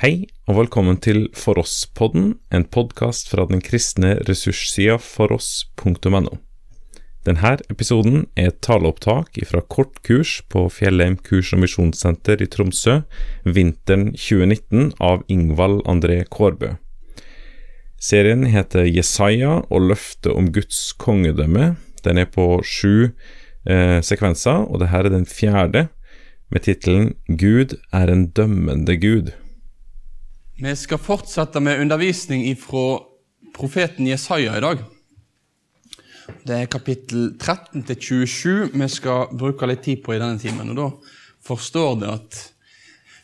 Hei, og velkommen til For oss-podden, en podkast fra den kristne ressurssida foross.no. Denne episoden er et taleopptak fra kortkurs på Fjellheim kurs- og misjonssenter i Tromsø vinteren 2019 av Ingvald André Kårbø. Serien heter Jesaja og løftet om Guds kongedømme. Den er på sju eh, sekvenser, og dette er den fjerde, med tittelen Gud er en dømmende Gud. Vi skal fortsette med undervisning fra profeten Jesaja i dag. Det er kapittel 13 til 27 vi skal bruke litt tid på i denne timen. og Da forstår det at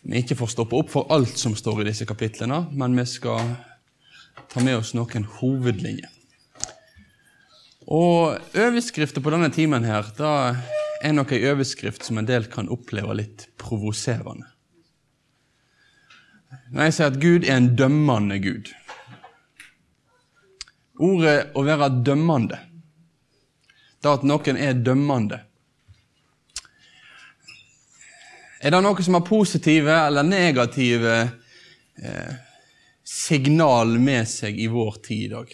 vi ikke får stoppe opp for alt som står i disse kapitlene, men vi skal ta med oss noen hovedlinjer. Og Overskriften på denne timen her, da er nok ei overskrift som en del kan oppleve litt provoserende. Når jeg sier at Gud er en dømmende Gud Ordet å være dømmende, det at noen er dømmende Er det noe som har positive eller negative eh, signal med seg i vår tid i dag?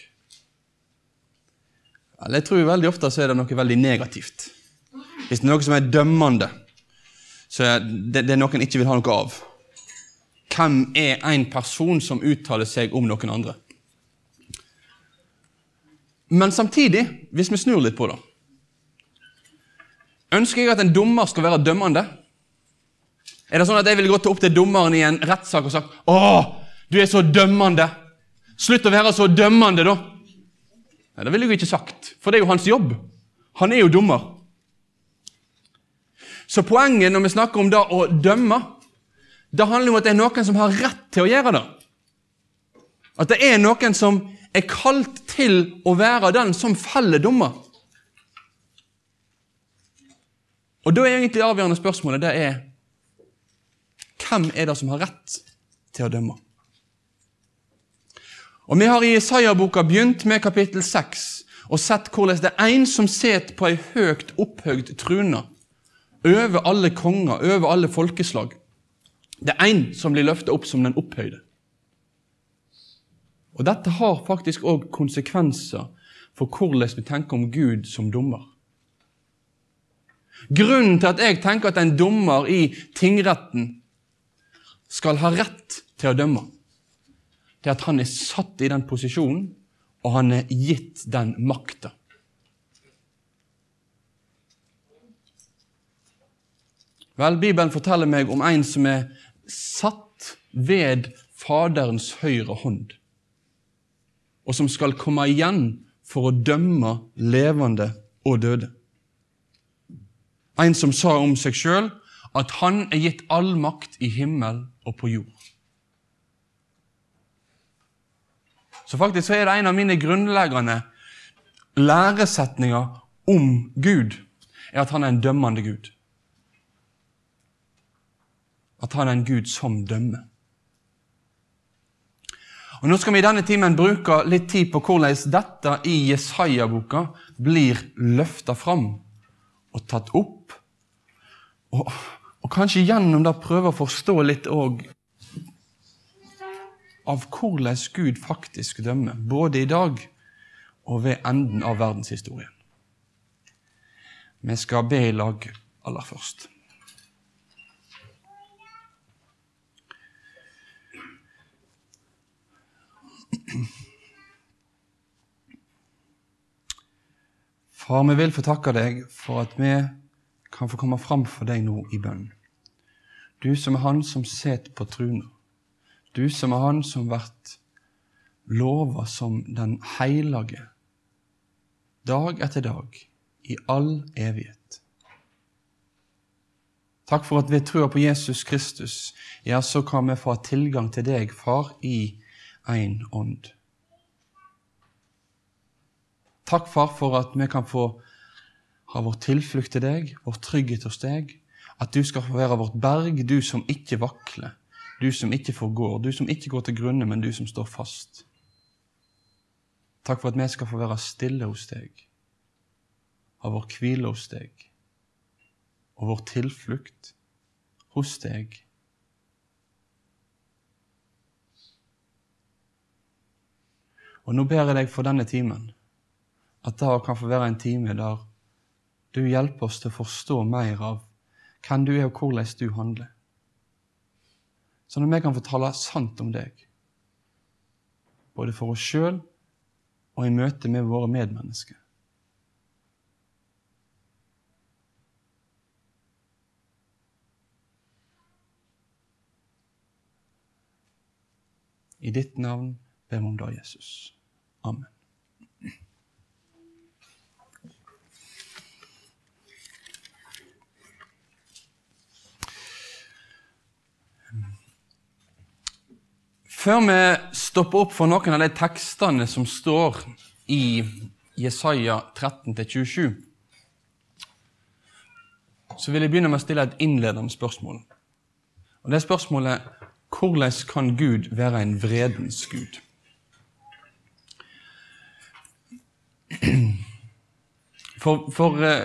Eller jeg tror veldig ofte så er det noe veldig negativt. Hvis det er noe som er dømmende, så er det, det er noen ikke vil ha noe av. Hvem er en person som uttaler seg om noen andre? Men samtidig, hvis vi snur litt på det Ønsker jeg at en dommer skal være dømmende? Er det sånn at jeg ville gått opp til dommeren i en rettssak og sagt 'Å, du er så dømmende'. Slutt å være så dømmende, da. Nei, Det ville jeg ikke sagt, for det er jo hans jobb. Han er jo dommer. Så poenget når vi snakker om det å dømme, det handler om at det er noen som har rett til å gjøre det. At det er noen som er kalt til å være den som feller dommer. Og da er egentlig avgjørende spørsmålet det er hvem er det som har rett til å dømme? Og Vi har i Isaiah-boka begynt med kapittel 6 og sett hvordan det er en som sitter på ei høyt opphøgd trune over alle konger, over alle folkeslag. Det er en som blir løftet opp som den opphøyde. Og Dette har faktisk òg konsekvenser for hvordan vi tenker om Gud som dommer. Grunnen til at jeg tenker at en dommer i tingretten skal ha rett til å dømme, det er at han er satt i den posisjonen, og han er gitt den makta. Vel, Bibelen forteller meg om en som er satt ved Faderens høyre hånd, og som skal komme igjen for å dømme levende og døde. En som sa om seg sjøl at han er gitt all makt i himmel og på jord. Så faktisk så er det en av mine grunnleggende læresetninger om Gud, er at han er en dømmende Gud. At han er en Gud som dømmer. Og Nå skal vi i denne timen bruke litt tid på hvordan dette i Jesaja-boka blir løfta fram og tatt opp. Og, og, kanskje gjennom det prøve å forstå litt òg av hvordan Gud faktisk dømmer, både i dag og ved enden av verdenshistorien. Vi skal be i lag aller først. Far, vi vil få takke deg for at vi kan få komme fram for deg nå i bønn. Du som er Han som sitter på truna. Du som er Han som blir lova som den heilage, dag etter dag, i all evighet. Takk for at ved trua på Jesus Kristus, ja, så kan vi få tilgang til deg, Far, i én ånd. Takk, Far, for at vi kan få ha vår tilflukt til deg, vår trygghet hos deg. At du skal få være vårt berg, du som ikke vakler, du som ikke forgår, du som ikke går til grunne, men du som står fast. Takk for at vi skal få være stille hos deg, ha vår hvile hos deg og vår tilflukt hos deg. Og nå ber jeg deg for denne timen, at det kan få være en time der du hjelper oss til å forstå mer av hvem du er, og hvordan du handler. Sånn at vi kan fortelle sant om deg, både for oss sjøl og i møte med våre medmennesker. I ditt navn ber om det, Jesus. Amen. Før vi stopper opp for noen av de tekstene som står i Jesaja 13-27, så vil jeg begynne med å stille et innledende spørsmål. Og Det er spørsmålet hvordan kan Gud være en vredens Gud? For, for uh,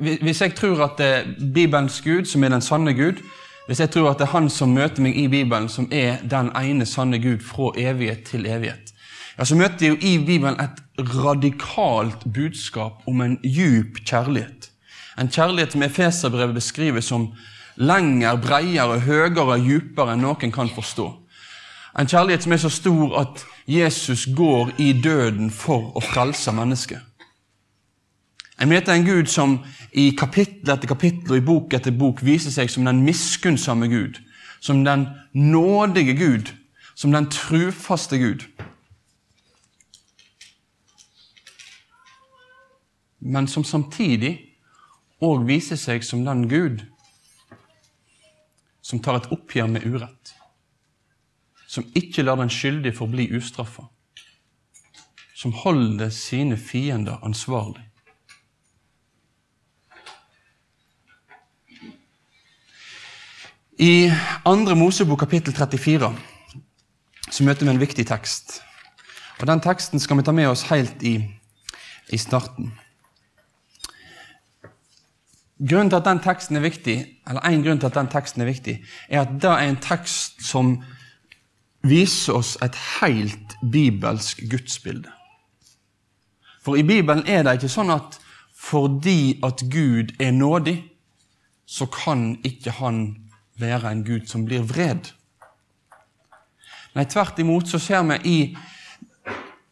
hvis jeg tror at det er Bibelens Gud, som er den sanne Gud, hvis jeg tror at det er Han som møter meg i Bibelen, som er den ene sanne Gud fra evighet til evighet, ja, så møter jeg jo i Bibelen et radikalt budskap om en djup kjærlighet. En kjærlighet som Efeserbrevet beskriver som lenger, bredere, høyere, djupere enn noen kan forstå. En kjærlighet som er så stor at Jesus går i døden for å frelse mennesket. Jeg møter en Gud som i kapittel etter kapittel og i bok etter bok viser seg som den miskunnsomme Gud, som den nådige Gud, som den trufaste Gud. Men som samtidig òg viser seg som den Gud som tar et oppgjør med urett. Som ikke lar den skyldige forbli ustraffa. Som holder sine fiender ansvarlig. I andre Mosebok kapittel 34 så møter vi en viktig tekst. Og Den teksten skal vi ta med oss helt i, i starten. Grunnen til at den teksten er viktig, eller En grunn til at den teksten er viktig, er at det er en tekst som viser oss et helt bibelsk gudsbilde. For i Bibelen er det ikke sånn at fordi at Gud er nådig, så kan ikke Han være en Gud som blir vred. Nei, tvert imot så ser vi i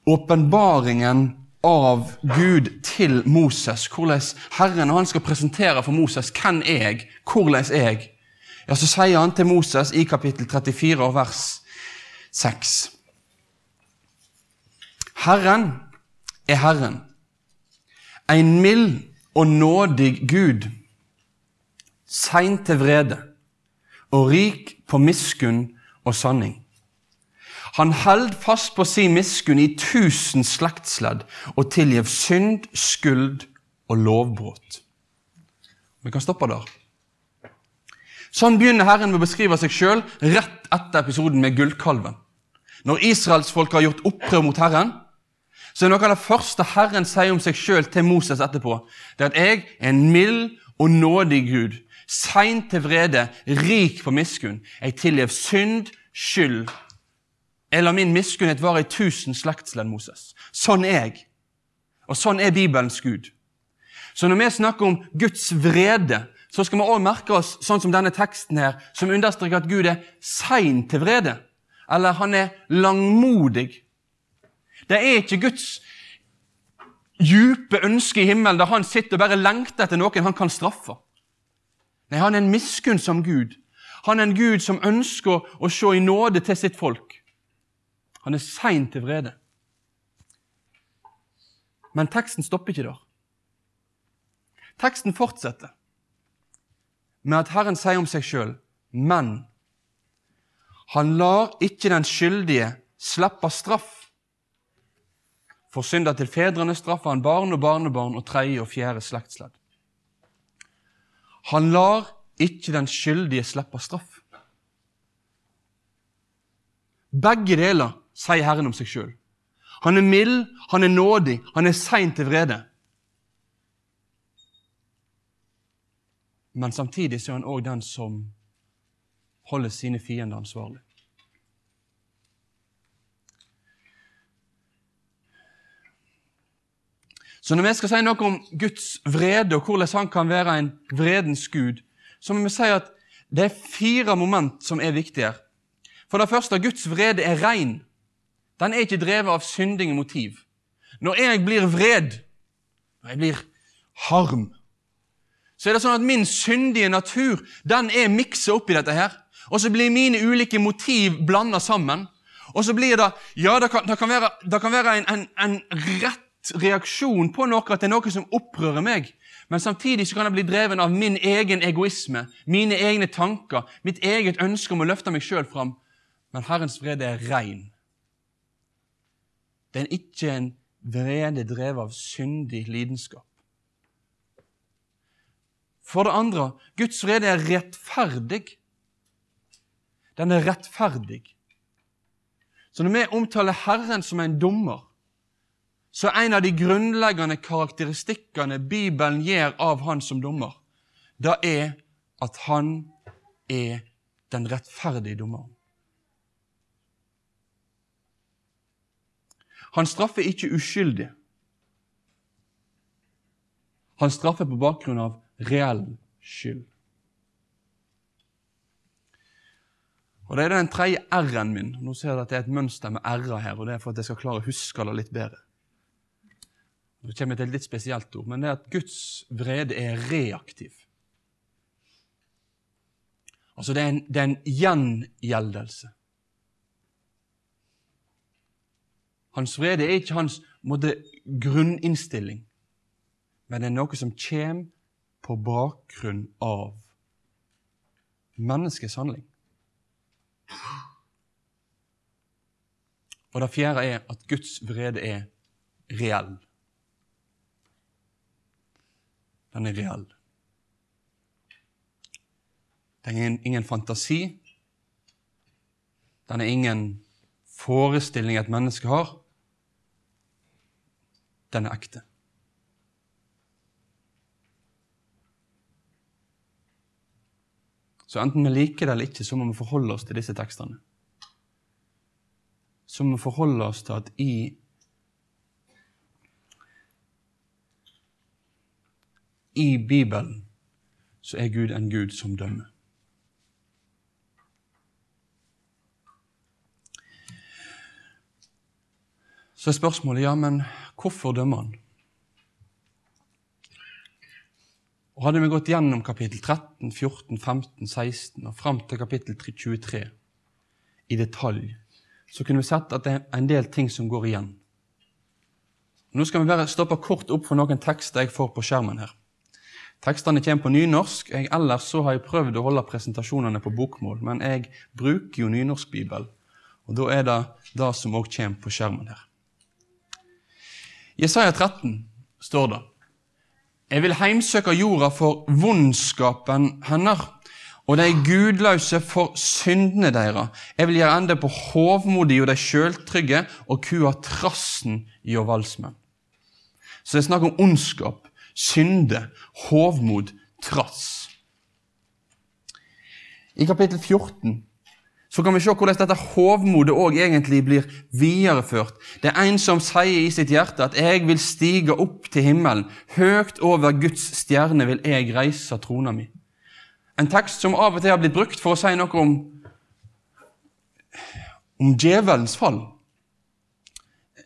åpenbaringen av Gud til Moses, hvordan Herren han skal presentere for Moses hvem er jeg, hvordan er jeg, ja, så sier han til Moses i kapittel 34 og vers 6. Herren er Herren, en mild og nådig Gud, sein til vrede og rik på miskunn og sanning. Han held fast på sin miskunn i tusen slektsledd og tilgjev synd, skuld og lovbrudd. Vi kan stoppe der. Sånn begynner Herren med å beskrive seg sjøl rett etter episoden med gullkalven. Når israelsfolket har gjort opprør mot Herren, så er noe av det første Herren sier om seg sjøl til Moses etterpå, det er at jeg er en mild og nådig Gud sein til vrede, rik på miskunn. Jeg tilgir synd, skyld. Jeg lar min miskunnhet vare i tusen slektsledd, Moses. Sånn er jeg. Og sånn er Bibelens Gud. Så når vi snakker om Guds vrede, så skal vi også merke oss sånn som denne teksten her, som understreker at Gud er sein til vrede. Eller han er langmodig. Det er ikke Guds djupe ønske i himmelen der han sitter og bare lengter etter noen han kan straffe. Nei, han er en miskunnsom Gud. Han er en Gud som ønsker å se i nåde til sitt folk. Han er sein til vrede. Men teksten stopper ikke der. Teksten fortsetter med at Herren sier om seg sjøl, men han lar ikke den skyldige slippe straff. For synder til fedrene straffer han barn og barnebarn og tredje og fjerde slektsledd. Han lar ikke den skyldige slippe straff. Begge deler sier Herren om seg sjøl. Han er mild, han er nådig, han er sein til vrede. Men samtidig så er han òg den som holder sine fiender ansvarlig. Så når vi skal si noe om Guds vrede og hvordan han kan være en vredens gud, så må vi si at det er fire moment som er viktige. For det første, Guds vrede er ren. Den er ikke drevet av syndige motiv. Når jeg blir vred, når jeg blir harm, så er det sånn at min syndige natur den er miksa oppi dette her. Og så blir mine ulike motiv blanda sammen. Og så blir det Ja, det kan, det kan være, det kan være en, en, en, rett reaksjon på noe, at det er noe som opprører meg. Men samtidig så kan jeg bli dreven av min egen egoisme, mine egne tanker, mitt eget ønske om å løfte meg sjøl fram. Men Herrens vrede er rein. Det er ikke en vrede drevet av syndig lidenskap. For det andre, Guds vrede er rettferdig. Den er rettferdig. Så når vi omtaler Herren som en dommer, så er en av de grunnleggende karakteristikkene Bibelen gir av han som dommer, det er at han er den rettferdige dommeren. Han straffer ikke uskyldig. Han straffer på bakgrunn av reell skyld. Og Det er den tredje R-en min. Nå ser jeg at det er et mønster med R-er her, og det er for at jeg skal klare å huske det litt bedre. Nå kommer jeg til et litt spesielt ord, men det er at Guds vrede er reaktiv. Altså, det er en, det er en gjengjeldelse. Hans vrede er ikke hans måte, grunninnstilling, men det er noe som kommer på bakgrunn av menneskets handling. Og det fjerde er at Guds vrede er reell. Den er reell. Den er ingen, fantasi. Den er ingen forestilling et menneske har. Den er ekte. Så enten vi liker det eller ikke, så må vi forholde oss til disse tekstene. Så må vi forholde oss til at i I Bibelen så er Gud en Gud som dømmer. Så er spørsmålet ja, men hvorfor dømmer han? Og Hadde vi gått gjennom kapittel 13, 14, 15, 16 og fram til kapittel 23 i detalj, så kunne vi sett at det er en del ting som går igjen. Nå skal vi bare stoppe kort opp for noen tekster jeg får på skjermen her. Tekstene kommer på nynorsk. Jeg, ellers så har jeg prøvd å holde presentasjonene på bokmål, men jeg bruker jo nynorskbibel, og da er det det som òg kommer på skjermen her. I Jesaja 13 står det jeg vil heimsøke jorda for vondskapen hennes, og de gudløse for syndene deres. Jeg vil gjøre ende på hovmodige og de sjøltrygge, og kua trassen i valsmenn. Så det er snakk om ondskap, synde, hovmod, trass. I kapittel 14 så kan vi se hvordan dette hovmodet òg egentlig blir videreført. Det er en som sier i sitt hjerte at 'jeg vil stige opp til himmelen'. 'Høgt over Guds stjerne vil jeg reise trona mi'. En tekst som av og til har blitt brukt for å si noe om, om djevelens fall.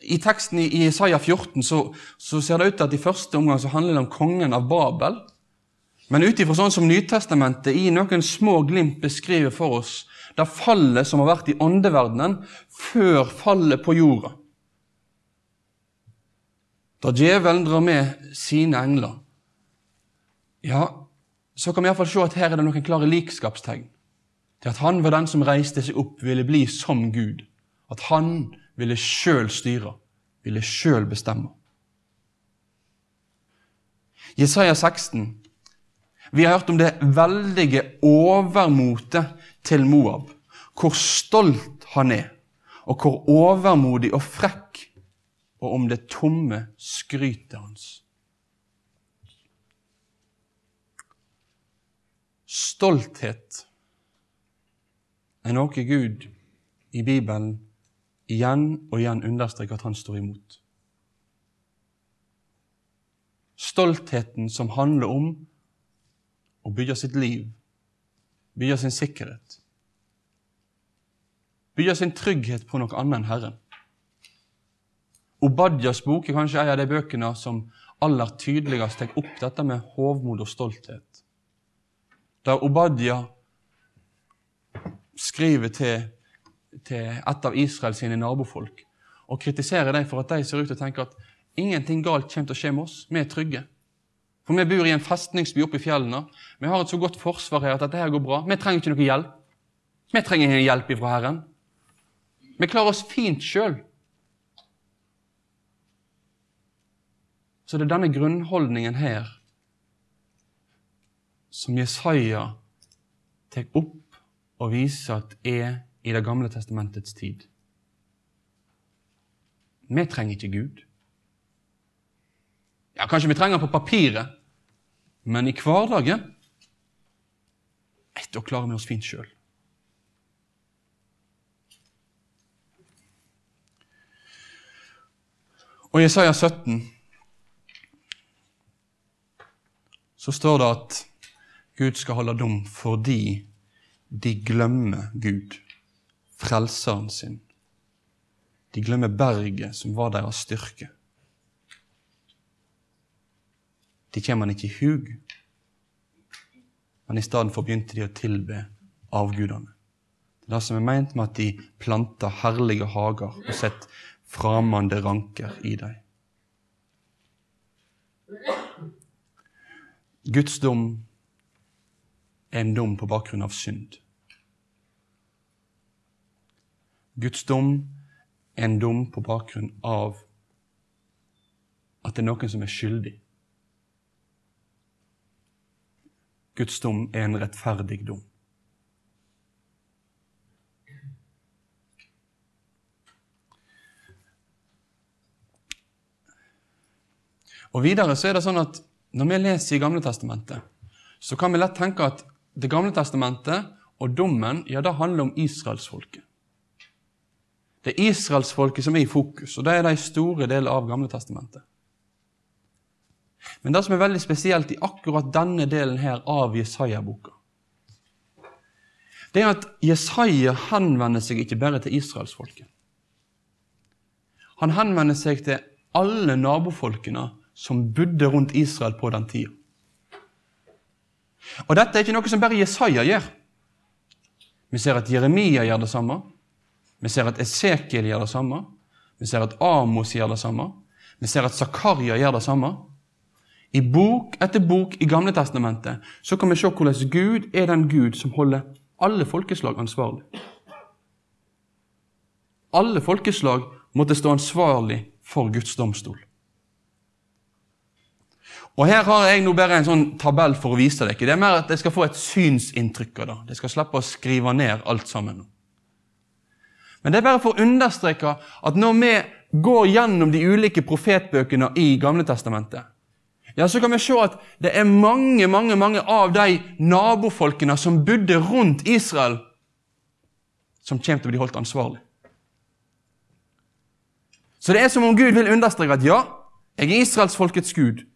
I teksten i Isaiah 14 så, så, ser det ut til at i første omgang så handler det om kongen av Babel. Men ut ifra sånn som Nytestamentet i noen små glimt beskriver for oss, det fallet som har vært i åndeverdenen før fallet på jorda. Da djevelen drar med sine engler, ja, så kan vi iallfall se at her er det noen klare likskapstegn. Til at han var den som reiste seg opp, ville bli som Gud. At han ville sjøl styre, ville sjøl bestemme. Jesaja 16. Vi har hørt om det veldige overmotet til Moab, hvor stolt han er, og hvor overmodig og frekk, og om det tomme skrytet hans. Stolthet er noe Gud i Bibelen igjen og igjen understreker at han står imot. Stoltheten som handler om å bygge sitt liv, bygge sin sikkerhet. Bygge sin trygghet på noe annet enn Herren. Obadjas bok er kanskje en av de bøkene som aller tydeligst tar opp dette med hovmod og stolthet. Der Obadja skriver til, til et av Israels sine nabofolk og kritiserer dem for at de ser ut til å tenke at ingenting galt kommer til å skje med oss. Vi er trygge. For vi bor i en festningsby oppe i fjellene. Vi har et så godt forsvar her at dette her går bra. Vi trenger ikke noe hjelp. Vi trenger ingen hjelp ifra Herren. Vi klarer oss fint sjøl. Så det er denne grunnholdningen her som Jesaja tar opp og viser at er i Det gamle testamentets tid. Vi trenger ikke Gud. Ja, Kanskje vi trenger han på papiret, men i hverdagen da klarer vi oss fint sjøl. Og i Isaiah 17 så står det at Gud skal holde dom fordi de glemmer Gud, frelseren sin. De glemmer berget som var deres styrke. De kommer han ikke i hug, men i stedet for begynte de å tilbe avgudene. Det er det som er meint med at de planter herlige hager og setter framande ranker i deg. Guds dom er en dom på bakgrunn av synd. Guds dom er en dom på bakgrunn av at det er noen som er skyldig. Guds dom er en rettferdig dom. Og Videre så er det sånn at når vi leser i Gamle Testamentet, så kan vi lett tenke at Det gamle testamentet og dommen ja, det handler om israelsfolket. Det er israelsfolket som er i fokus, og det er de store deler av Gamle Testamentet. Men det som er veldig spesielt i akkurat denne delen her av Jesaja-boka, det er at Jesaja henvender seg ikke bare til israelsfolket. Han henvender seg til alle nabofolkene som bodde rundt Israel på den tida. Og dette er ikke noe som bare Jesaja gjør. Vi ser at Jeremia gjør det samme. Vi ser at Esekiel gjør det samme. Vi ser at Amos gjør det samme. Vi ser at Zakaria gjør det samme. I bok etter bok i Gamle Testamentet så kan vi se hvordan Gud er den Gud som holder alle folkeslag ansvarlig. Alle folkeslag måtte stå ansvarlig for Guds domstol. Og Her har jeg nå bare en sånn tabell for å vise dere. Det er mer at jeg skal få et synsinntrykk av det. Jeg skal slippe å skrive ned alt sammen. Men det er bare for å understreke at når vi går gjennom de ulike profetbøkene i Gamle Testamentet, ja, så kan vi se at det er mange mange, mange av de nabofolkene som bodde rundt Israel, som kommer til å bli holdt ansvarlig. Så det er som om Gud vil understreke at ja, jeg er israelsfolkets Gud,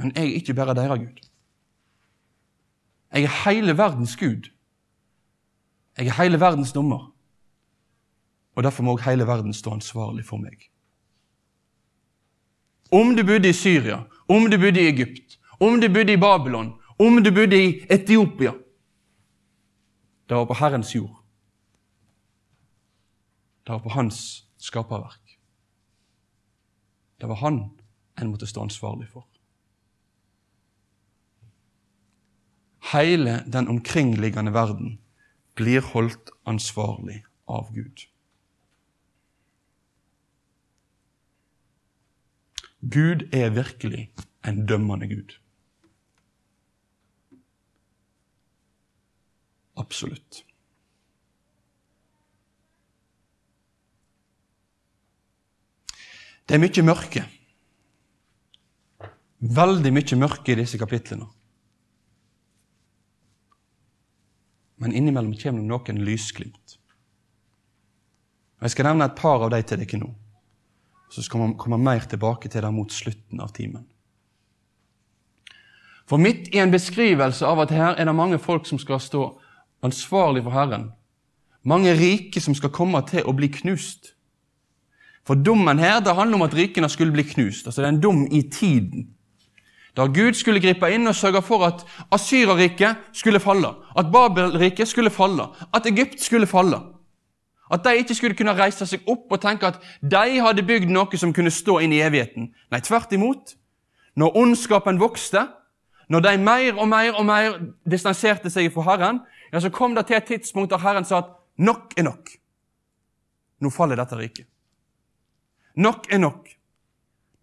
men jeg er ikke bare deres Gud. Jeg er hele verdens Gud. Jeg er hele verdens dommer. Og Derfor må også hele verden stå ansvarlig for meg. Om du bodde i Syria, om du bodde i Egypt, om du bodde i Babylon, om du bodde i Etiopia Det var på Herrens jord. Det var på hans skaperverk. Det var han en måtte stå ansvarlig for. Hele den omkringliggende verden blir holdt ansvarlig av Gud. Gud er virkelig en dømmende Gud. Absolutt. Det er mye mørke. Veldig mye mørke i disse kapitlene. Men innimellom kommer det noen lysglimt. Og Jeg skal nevne et par av dem til dere nå. Så skal man komme mer tilbake til det mot slutten av timen. For midt i en beskrivelse av at her er det mange folk som skal stå ansvarlig for Herren, mange rike som skal komme til å bli knust. For dommen her det handler om at rikene skulle bli knust. altså Det er en dom i tiden. Da Gud skulle gripe inn og sørge for at Asyrerriket skulle falle, at Babelriket skulle falle, at Egypt skulle falle. At de ikke skulle kunne reise seg opp og tenke at de hadde bygd noe som kunne stå inn i evigheten. Nei, tvert imot. Når ondskapen vokste, når de mer og mer og mer distanserte seg fra Herren, ja, så kom det til et tidspunkt der Herren sa at nok er nok. Nå faller dette riket. Nok er nok.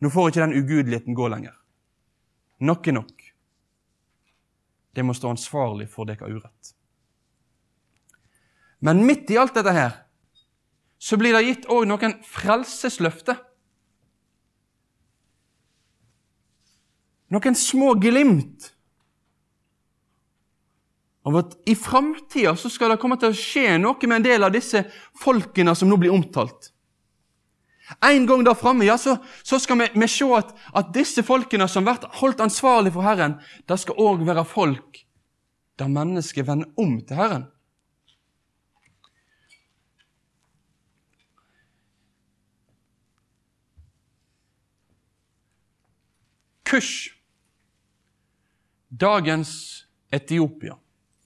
Nå får ikke den ugudeligheten gå lenger. Nok er nok. De må stå ansvarlig for deres urett. Men midt i alt dette her så blir det gitt òg noen frelsesløfter. Noen små glimt av at i framtida skal det komme til å skje noe med en del av disse folkene som nå blir omtalt. En gang der framme ja, så, så, skal vi, vi se at, at, disse folkene som blir holdt ansvarlig for Herren, det skal òg være folk der mennesket vender om til Herren. Kush, dagens Etiopia,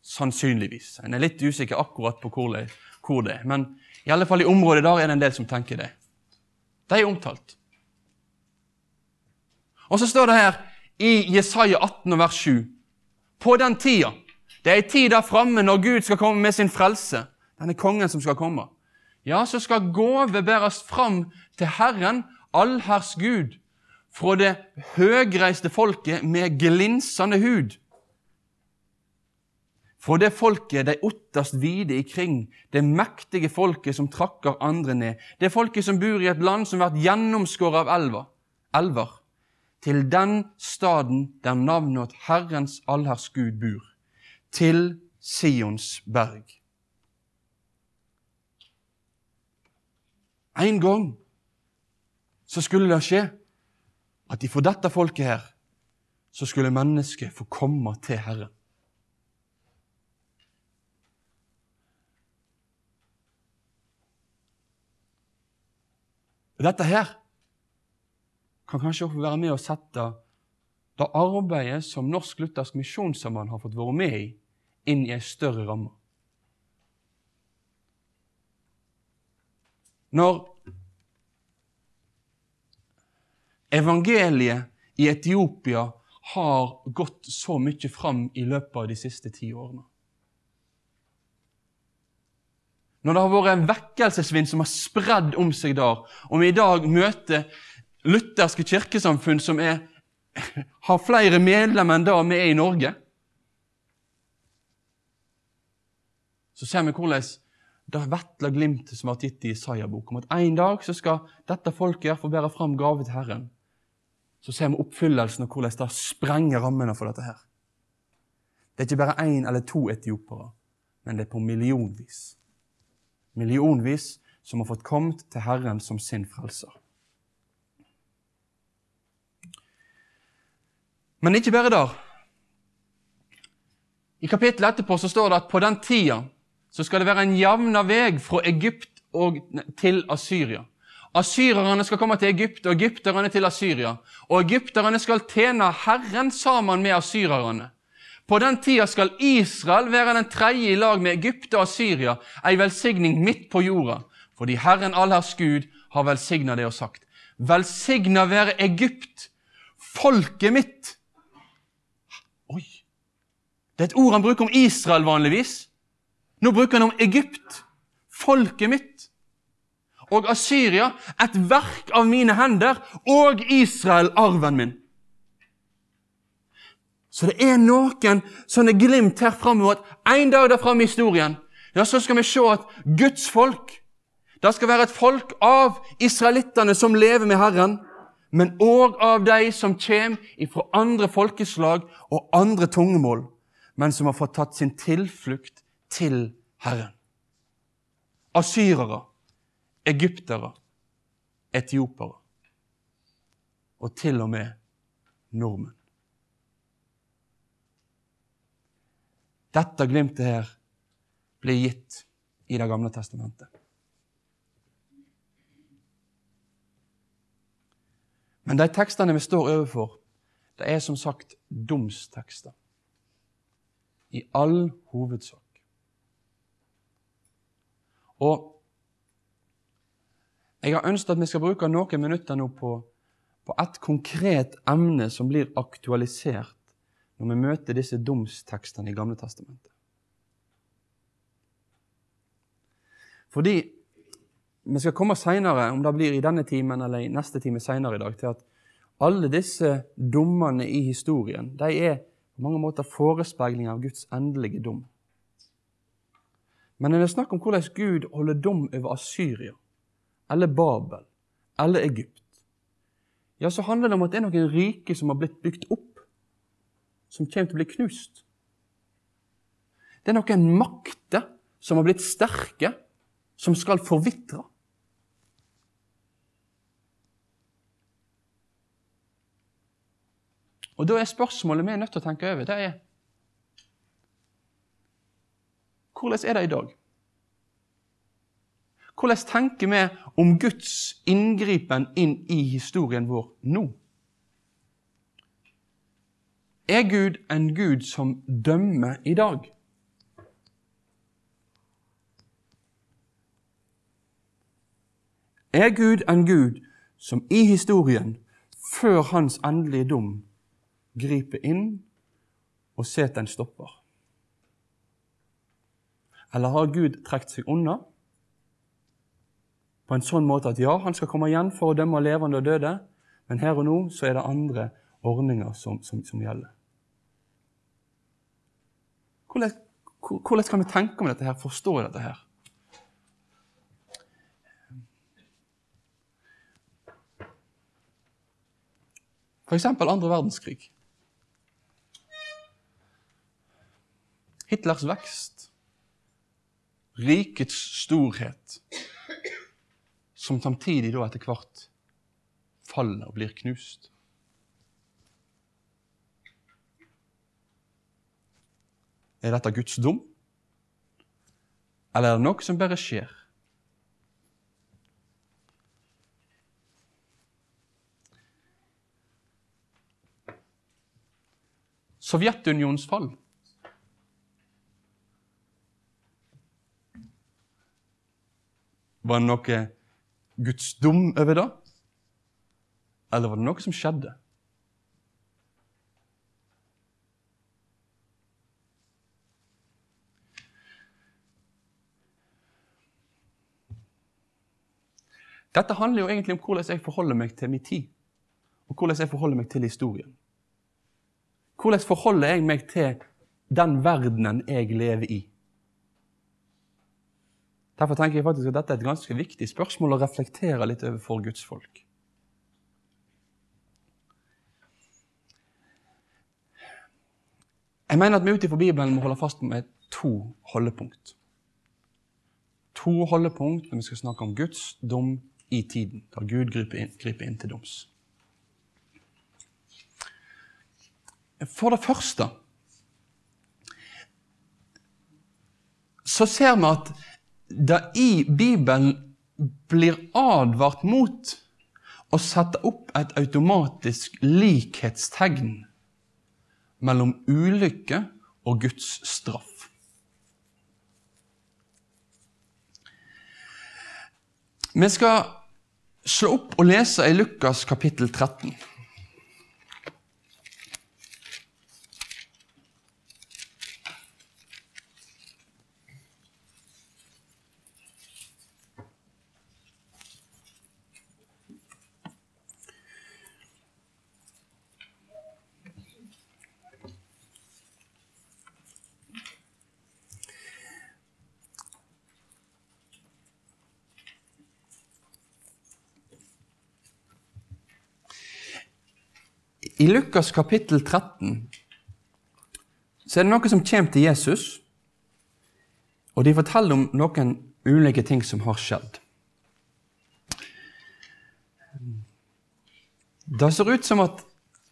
sannsynligvis. En er litt usikker akkurat på hvor det, hvor det er, men i alle fall i området der er det en del som tenker det. De er omtalt. Og så står det her i Jesaja 18, vers 7. På den tida Det er ei tid der framme når Gud skal komme med sin frelse. Denne kongen som skal komme. Ja, så skal gåve bæres fram til Herren, allherrs Gud, fra det høgreiste folket med glinsende hud. Fra det folket de ottast vide ikring, det mektige folket som trakker andre ned, det folket som bor i et land som blir gjennomskåret av elver, elver, til den staden der navnet Herrens allherrs Gud bor, til Sions berg. En gang så skulle det skje at ifra dette folket her så skulle mennesket få komme til Herren. Dette her kan kanskje også være med å sette det arbeidet som Norsk Luthersk Misjonssamband har fått være med i, inn i en større ramme. Når evangeliet i Etiopia har gått så mye fram i løpet av de siste ti årene Når det har vært en vekkelsesvind som har spredd om seg der, og vi i dag møter lutherske kirkesamfunn som er, har flere medlemmer enn det vi er i Norge, så ser vi hvordan det vetle glimtet som har gitt i Isaiah-boka, om at en dag så skal dette folket få bære fram gave til Herren. Så ser vi oppfyllelsen og hvordan det sprenger rammene for dette her. Det er ikke bare én eller to etiopere, men det er på millionvis millionvis som har fått kommet til Herren som sin frelser. Men ikke bare der. I kapittelet etterpå så står det at på den tida så skal det være en jevna vei fra Egypt til Asyria. Asyrerne skal komme til Egypt, og egypterne til Asyria. Og egypterne skal tjene Herren sammen med asyrerne. På den tida skal Israel være den tredje i lag med Egypt og Syria, ei velsigning midt på jorda, fordi Herren allherrs Gud har velsigna det og sagt. Velsigna være Egypt, folket mitt. Oi! Det er et ord han bruker om Israel vanligvis. Nå bruker han om Egypt, folket mitt. Og Asyria, et verk av mine hender, og Israel, arven min. Så det er noen sånne glimt her framover at en dag der framme i historien ja, så skal vi se at Guds folk det skal være et folk av israelittene som lever med Herren, men òg av de som kommer fra andre folkeslag og andre tungemål, men som har fått tatt sin tilflukt til Herren. Asyrere, egyptere, etiopere og til og med nordmenn. Dette glimtet her blir gitt i Det gamle testamentet. Men de tekstene vi står overfor, det er som sagt domstekster. I all hovedsak. Og jeg har ønsket at vi skal bruke noen minutter nå på, på et konkret emne som blir aktualisert når vi møter disse domstekstene i Gamle testamentet. Fordi vi skal komme senere, om det blir i denne timen eller i neste time senere i dag, til at alle disse dommene i historien de er på mange måter forespeiling av Guds endelige dom. Men når det er snakk om hvordan Gud holder dom over Asyria, eller Babel, eller Egypt, ja, så handler det om at det er noen rike som har blitt bygd opp, som kommer til å bli knust. Det er noen makter som har blitt sterke, som skal forvitre. Og Da er spørsmålet vi er nødt til å tenke over, det er Hvordan er det i dag? Hvordan tenker vi om Guds inngripen inn i historien vår nå? Er Gud en Gud som dømmer i dag? Er Gud en Gud som i historien, før hans endelige dom, griper inn og setter en stopper? Eller har Gud trukket seg unna på en sånn måte at ja, han skal komme igjen for å dømme levende og døde, men her og nå så er det andre ordninger som, som, som gjelder? Hvordan, hvordan kan vi tenke om dette her, forstå dette her? F.eks. andre verdenskrig. Hitlers vekst, rikets storhet, som samtidig da etter hvert faller og blir knust. Er dette Guds dom, eller er det noe som bare skjer? Sovjetunionens fall Var det noe Guds dom over det? Eller var det noe som skjedde? Dette handler jo egentlig om hvordan jeg forholder meg til min tid, og hvordan jeg forholder meg til historien. Hvordan forholder jeg meg til den verdenen jeg lever i? Derfor tenker jeg faktisk at dette er et ganske viktig spørsmål å reflektere litt over for Guds folk. Jeg mener at vi ut ifra Bibelen må holde fast med to holdepunkt. To holdepunkt når vi skal snakke om Guds dom i tiden, da Gud griper inn, griper inn til doms. For det første så ser vi at det i Bibelen blir advart mot å sette opp et automatisk likhetstegn mellom ulykke og Guds straff. Vi skal slå opp og lese i Lukas kapittel 13. I Lukas kapittel 13 så er det noe som kommer til Jesus, og de forteller om noen ulike ting som har skjedd. Det ser ut som at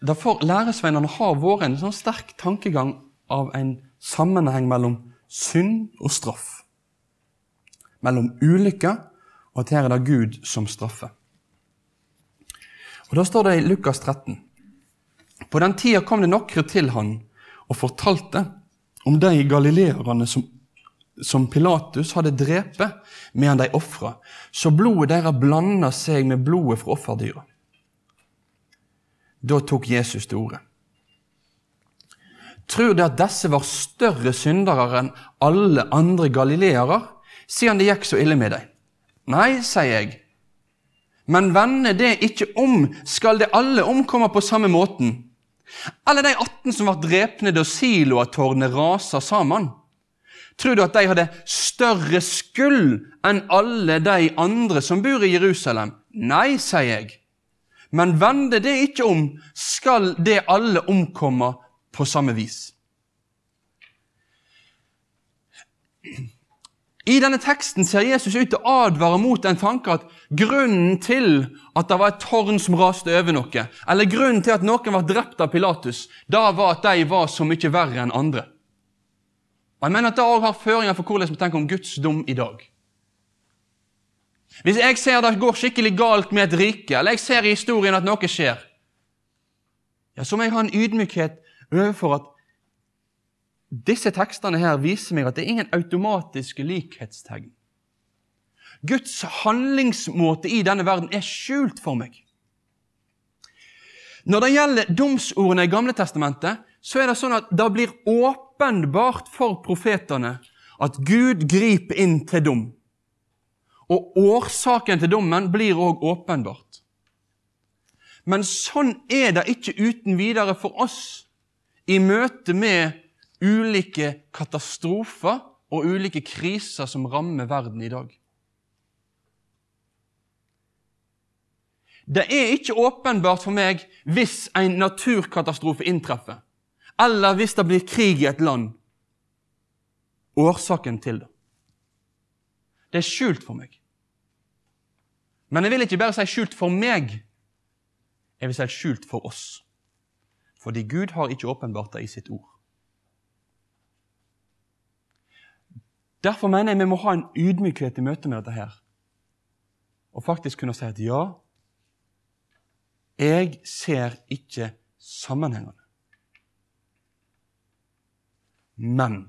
det læresveinene har vært en sånn sterk tankegang av en sammenheng mellom synd og straff. Mellom ulykke og at her er det Gud som straffer. Og Da står det i Lukas 13. På den tida kom det nokre til han og fortalte om de galileerne som, som Pilatus hadde drept medan de ofra, så blodet deres blanda seg med blodet fra offerdyra. Da tok Jesus til orde. Tror de at disse var større syndere enn alle andre galileere, siden det gikk så ille med dem? Nei, sier jeg. Men vende det ikke om, skal det alle omkomme på samme måten. Alle de 18 som ble drepne da Siloatårnet rasa sammen. Tror du at de hadde større skyld enn alle de andre som bor i Jerusalem? Nei, sier jeg. Men vender det ikke om, skal det alle omkomme på samme vis. I denne teksten ser Jesus ut til å advare mot den tanke at grunnen til at det var et tårn som raste over noe, eller grunnen til at noen var drept av Pilatus, da var at de var så mye verre enn andre. Og Jeg mener at Det også har føringer for hvordan vi tenker om Guds dom i dag. Hvis jeg ser det går skikkelig galt med et rike, eller jeg ser i historien at noe skjer, ja, så må jeg ha en ydmykhet overfor at disse tekstene her viser meg at det er ingen automatiske likhetstegn. Guds handlingsmåte i denne verden er skjult for meg. Når det gjelder domsordene i Gamle testamentet, så er det sånn at det blir åpenbart for profetene at Gud griper inn til dom. Og årsaken til dommen blir òg åpenbart. Men sånn er det ikke uten videre for oss i møte med ulike katastrofer og ulike kriser som rammer verden i dag. Det er ikke åpenbart for meg hvis en naturkatastrofe inntreffer, eller hvis det blir krig i et land, årsaken til det. Det er skjult for meg. Men jeg vil ikke bare si skjult for meg, jeg vil si skjult for oss. Fordi Gud har ikke åpenbart det i sitt ord. Derfor mener jeg vi må ha en ydmykhet i møte med dette her. Og faktisk kunne si at ja, jeg ser ikke sammenhengene. Men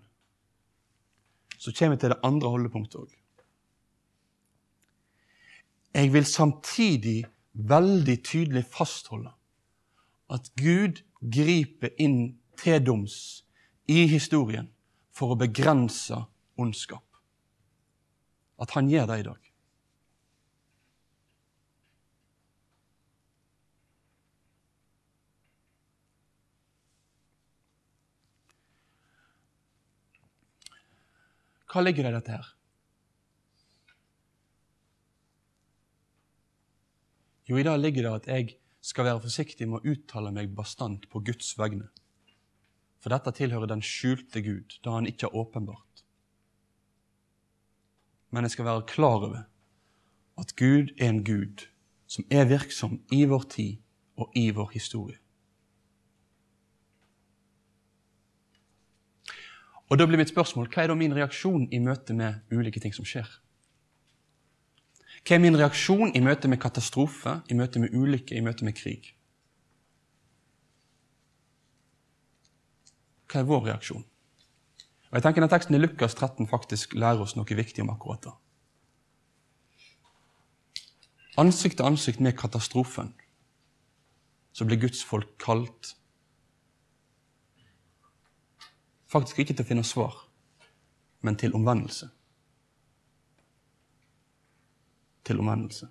så kommer vi til det andre holdepunktet òg. Jeg vil samtidig veldig tydelig fastholde at Gud griper inn til doms i historien for å begrense ondskap. At han gjør det i dag. Hva ligger det i dette her? Jo, i det ligger det at jeg skal være forsiktig med å uttale meg bastant på Guds vegne. For dette tilhører den skjulte Gud, da han ikke er åpenbart. Men jeg skal være klar over at Gud er en Gud som er virksom i vår tid og i vår historie. Og Da blir mitt spørsmål hva er da min reaksjon i møte med ulike ting som skjer? Hva er min reaksjon i møte med katastrofe, i møte med ulykke, i møte med krig? Hva er vår reaksjon? Og jeg tenker Denne Teksten i Lukas 13 faktisk lærer oss noe viktig om akkurat det. Ansikt til ansikt med katastrofen så blir Guds folk kalt faktisk ikke til å finne svar, men til omvendelse. til omvendelse.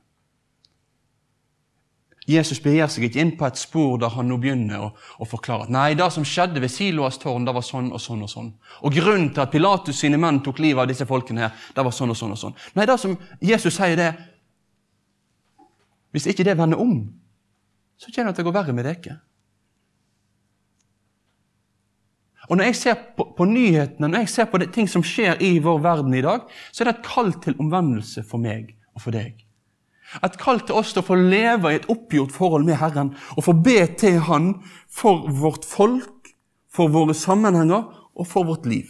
Jesus begir seg ikke inn på et spor der han nå begynner å, å forklare at nei, det som skjedde ved Siloas tårn, det var sånn og sånn og sånn. Og grunnen til at Pilatus sine menn tok livet av disse folkene her, det var sånn og sånn og sånn. Nei, det som Jesus sier, det Hvis ikke det vender om, så kjenner jeg at det går verre med dere. Og Når jeg ser på, på, nyhetene, når jeg ser på det, ting som skjer i vår verden i dag, så er det et kall til omvendelse for meg og for deg. Et kall til oss til å få leve i et oppgjort forhold med Herren og få be til Han for vårt folk, for våre sammenhenger og for vårt liv.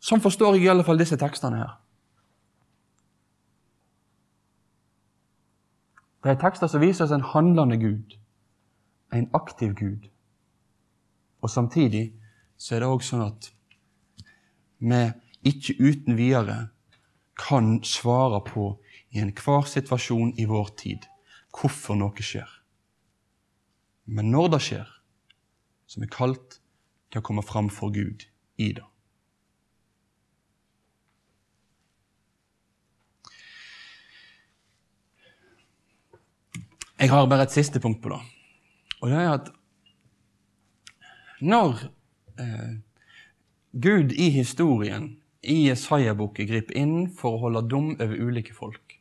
Sånn forstår jeg i alle fall disse tekstene her. Det er tekster som viser oss en handlende Gud, en aktiv Gud. Og samtidig så er det òg sånn at vi ikke uten videre kan svare på i enhver situasjon i vår tid hvorfor noe skjer. Men når det skjer, så er kalt til å komme fram for Gud i det. Jeg har bare et siste punkt på det. Og det er at når eh, Gud i historien, i Jesaja-boken, griper inn for å holde dom over ulike folk,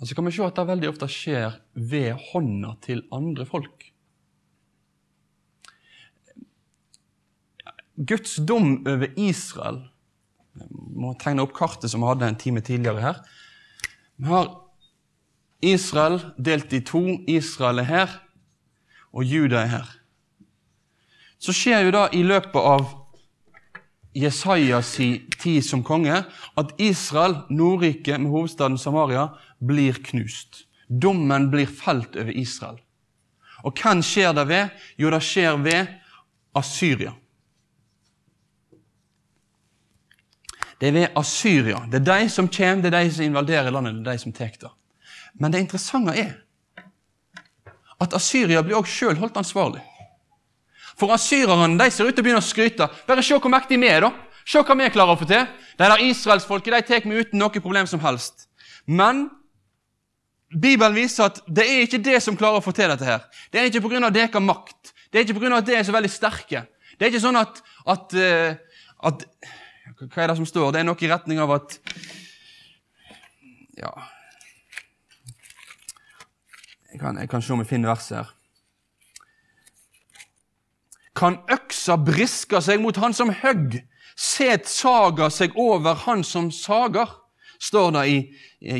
og så kan vi se at det veldig ofte skjer ved hånda til andre folk. Guds dom over Israel Jeg må tegne opp kartet som vi hadde en time tidligere her. Vi har Israel delt i to. Israel er her, og Juda er her. Så skjer jo da i løpet av Jesajas tid som konge at Israel, Nordriket med hovedstaden Samaria, blir knust. Dommen blir felt over Israel. Og hvem skjer det ved? Jo, det skjer ved Asyria. Det er ved Asyria. Det er de som kommer, det er de som invaderer landet, det er de som tar det. Men det interessante er at Asyria blir også sjøl holdt ansvarlig. For asyrerne de ser ut til å begynne å skryte. Bare se hvor mektige vi er, da. Se hva vi klarer å få til. De der israelsfolket de tar vi uten noe problem som helst. Men Bibelen viser at det er ikke det som klarer å få til dette. her. Det er ikke pga. deres makt. Det er ikke pga. at det er så veldig sterke. Det er ikke sånn at, at, eh, at Hva er det som står? Det er noe i retning av at Ja Jeg kan, jeg kan se om jeg finner verset her. Kan øksa briske seg mot han som høgg, set saga seg over han som sager, står det i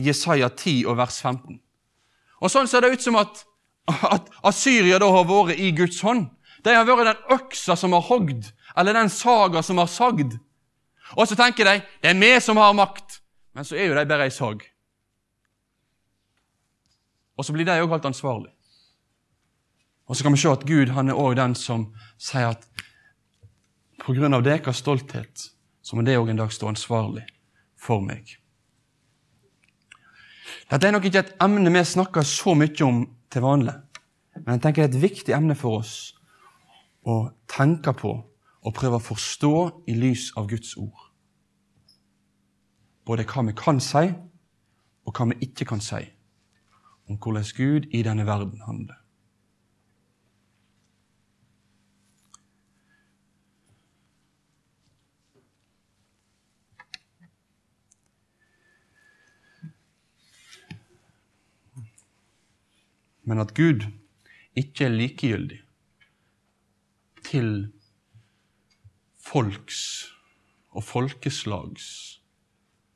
Jesaja 10 og vers 15. Og Sånn ser det ut som at, at Asyria da har vært i Guds hånd. De har vært den øksa som har hogd, eller den saga som har sagd. Og så tenker de det er vi som har makt, men så er jo de bare ei sag. Og så blir de òg holdt ansvarlig. Og så kan vi se at Gud han er også den som sier at pga. deres stolthet så må det òg en dag stå ansvarlig for meg. Dette er nok ikke et emne vi snakker så mye om til vanlig, men jeg tenker det er et viktig emne for oss å tenke på og prøve å forstå i lys av Guds ord. Både hva vi kan si, og hva vi ikke kan si om hvordan Gud i denne verden handler. Men at Gud ikke er likegyldig til folks og folkeslags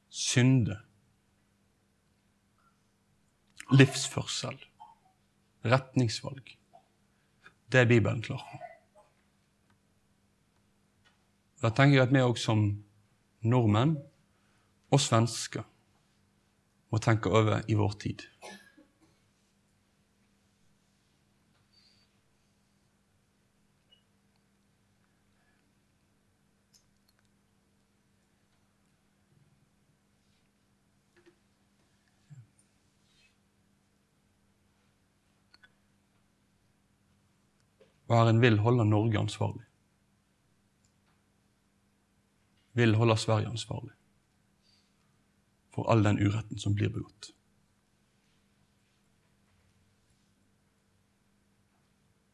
synde livsførsel, retningsvalg. Det er Bibelen klar på. Da tenker jeg at vi òg som nordmenn og svensker må tenke over i vår tid. Og Herren vil holde Norge ansvarlig. Vil holde Sverige ansvarlig for all den uretten som blir begått.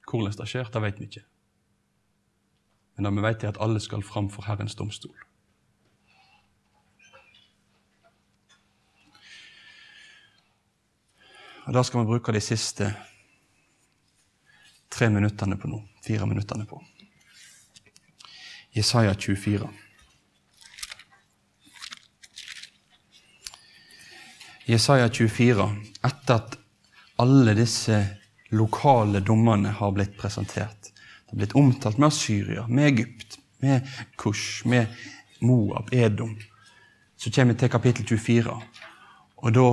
Hvordan det skjer, det vet vi ikke. Men det vi vet, er at alle skal fram for Herrens domstol. Og Da skal vi bruke de siste tre minuttene på nå. Fire minuttene på. Jesaja 24. Jesaja 24, etter at alle disse lokale dommene har blitt presentert. Det har blitt omtalt med Syria, med Egypt, med Kush, med Moab, Edom. Så kommer vi til kapittel 24, og da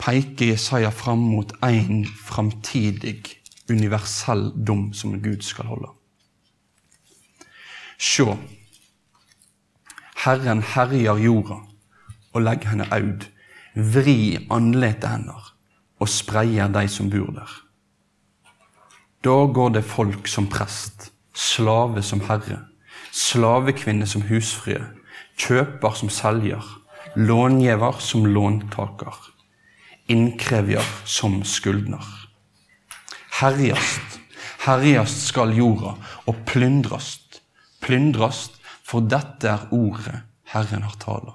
peker Jesaja fram mot en framtidig universell dom som Gud skal holde. Sjå, Herren herjer jorda og legger henne aud. Vri andletet hender og spreier de som bor der. Da går det folk som prest, slave som herre, slavekvinne som husfrue, kjøper som selger, långiver som låntaker, innkrever som skyldner. Herjast, herjast skal jorda, og plyndrast, plyndrast, for dette er ordet Herren har tala.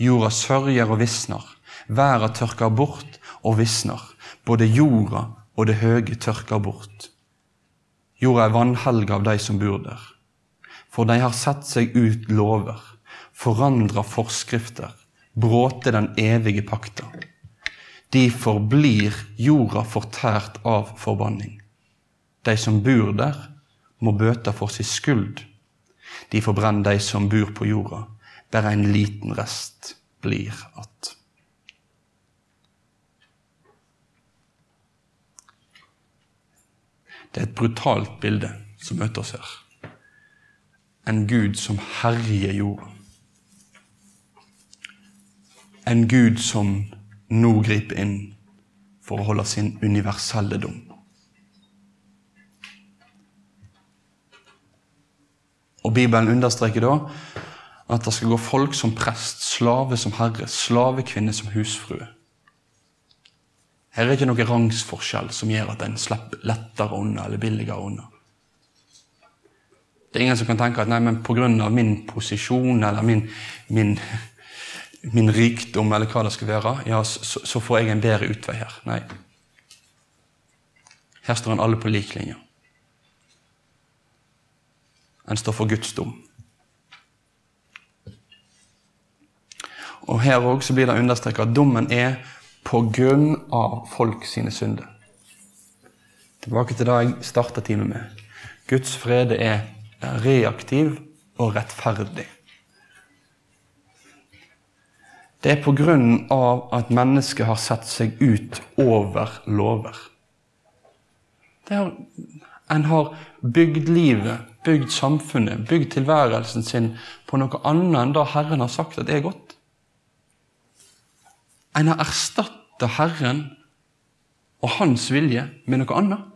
Jorda sørger og visner, verda tørker bort og visner, både jorda og det høye tørker bort. Jorda er vanhelga av de som bor der. For de har sett seg ut lover, forandra forskrifter, bråte den evige pakta. Derfor forblir jorda fortært av forbanning. De som bor der, må bøte for sin skyld. De forbrenner de som bor på jorda. Bare en liten rest blir att. Det er et brutalt bilde som møter oss her. En Gud som herjer jorda. En Gud som nå griper inn for å holde sin universelle dom. Og Bibelen understreker da at det skal gå folk som prest, slave som herre, slavekvinne som husfrue. Her er ikke noe rangsforskjell som gjør at en slipper lettere unna eller billigere unna. Det er ingen som kan tenke at nei, men pga. min posisjon eller min, min, min, rikdom eller hva det skal være, ja, så, så får jeg en bedre utvei her. Nei. Her står en alle på lik linje. En står for Guds dom. Og Her òg blir det understreket at dommen er på grunn av folk sine synder. Tilbake til det jeg starta timen med. Guds frede er reaktiv og rettferdig. Det er av at mennesket har sett seg ut over lover. Har, en har bygd livet, bygd samfunnet, bygd tilværelsen sin på noe annet enn det Herren har sagt at det er godt. En har erstatta Herren og hans vilje med noe annet.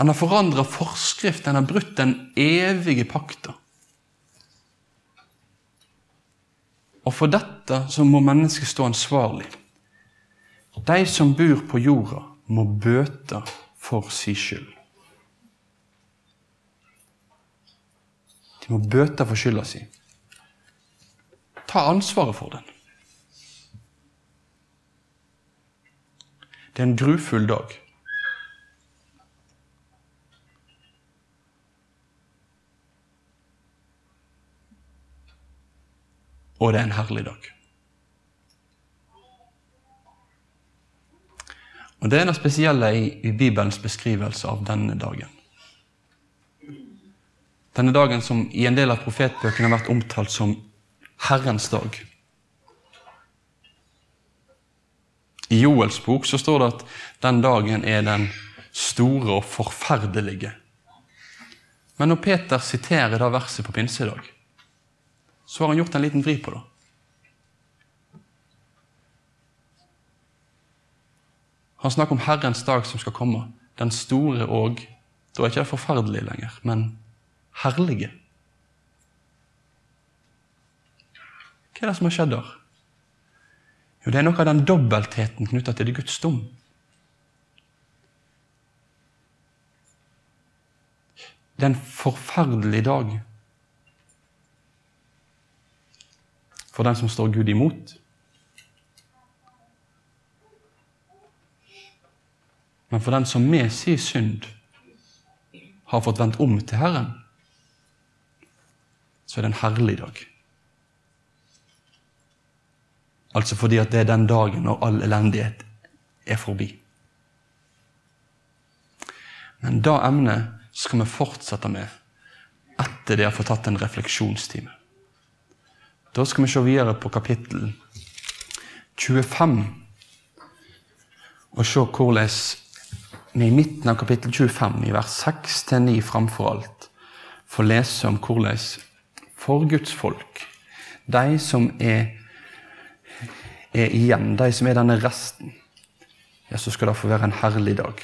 En har forandra forskrift, en har brutt den evige pakta. Og for dette så må mennesket stå ansvarlig. De som bor på jorda, må bøte for si skyld. De må bøte for skylda si. Ta ansvaret for den. Det er en grufull dag. Og det er en herlig dag. Og Det er det spesielle i, i Bibelens beskrivelse av denne dagen. Denne dagen som i en del av profetbøkene har vært omtalt som Herrens dag. I Joels bok så står det at den dagen er den store og forferdelige. Men når Peter siterer da verset på pinsedag, så har han gjort en liten vri på det. Han snakker om Herrens dag som skal komme. Den store og Da er ikke det forferdelig lenger, men herlige. Hva er det som har skjedd der? Jo, Det er noe av den dobbeltheten knytta til det Guds dom. Det er en forferdelig dag for den som står Gud imot. Men for den som med sin synd har fått vendt om til Herren, så er det en herlig dag. Altså fordi at det er den dagen når all elendighet er forbi. Men det emnet skal vi fortsette med etter det har fått tatt en refleksjonstime. Da skal vi se videre på kapittel 25 og se hvordan vi i midten av kapittel 25, i vers 6-9 framfor alt, får lese om hvordan for Guds folk, de som er, er igjen, de som er denne resten, ja, så skal det få være en herlig dag.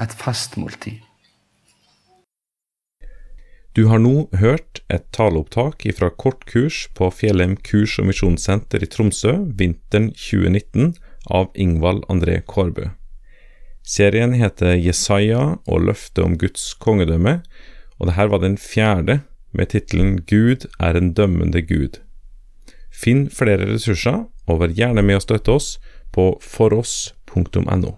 Et festmåltid. Du har nå hørt et taleopptak fra kortkurs på Fjellheim kurs- og misjonssenter i Tromsø vinteren 2019 av Ingvald André Kårbø. Serien heter Jesaja og løftet om Guds kongedømme, og dette var den fjerde med tittelen Gud er en dømmende Gud. Finn flere ressurser, og vær gjerne med å støtte oss på foross.no.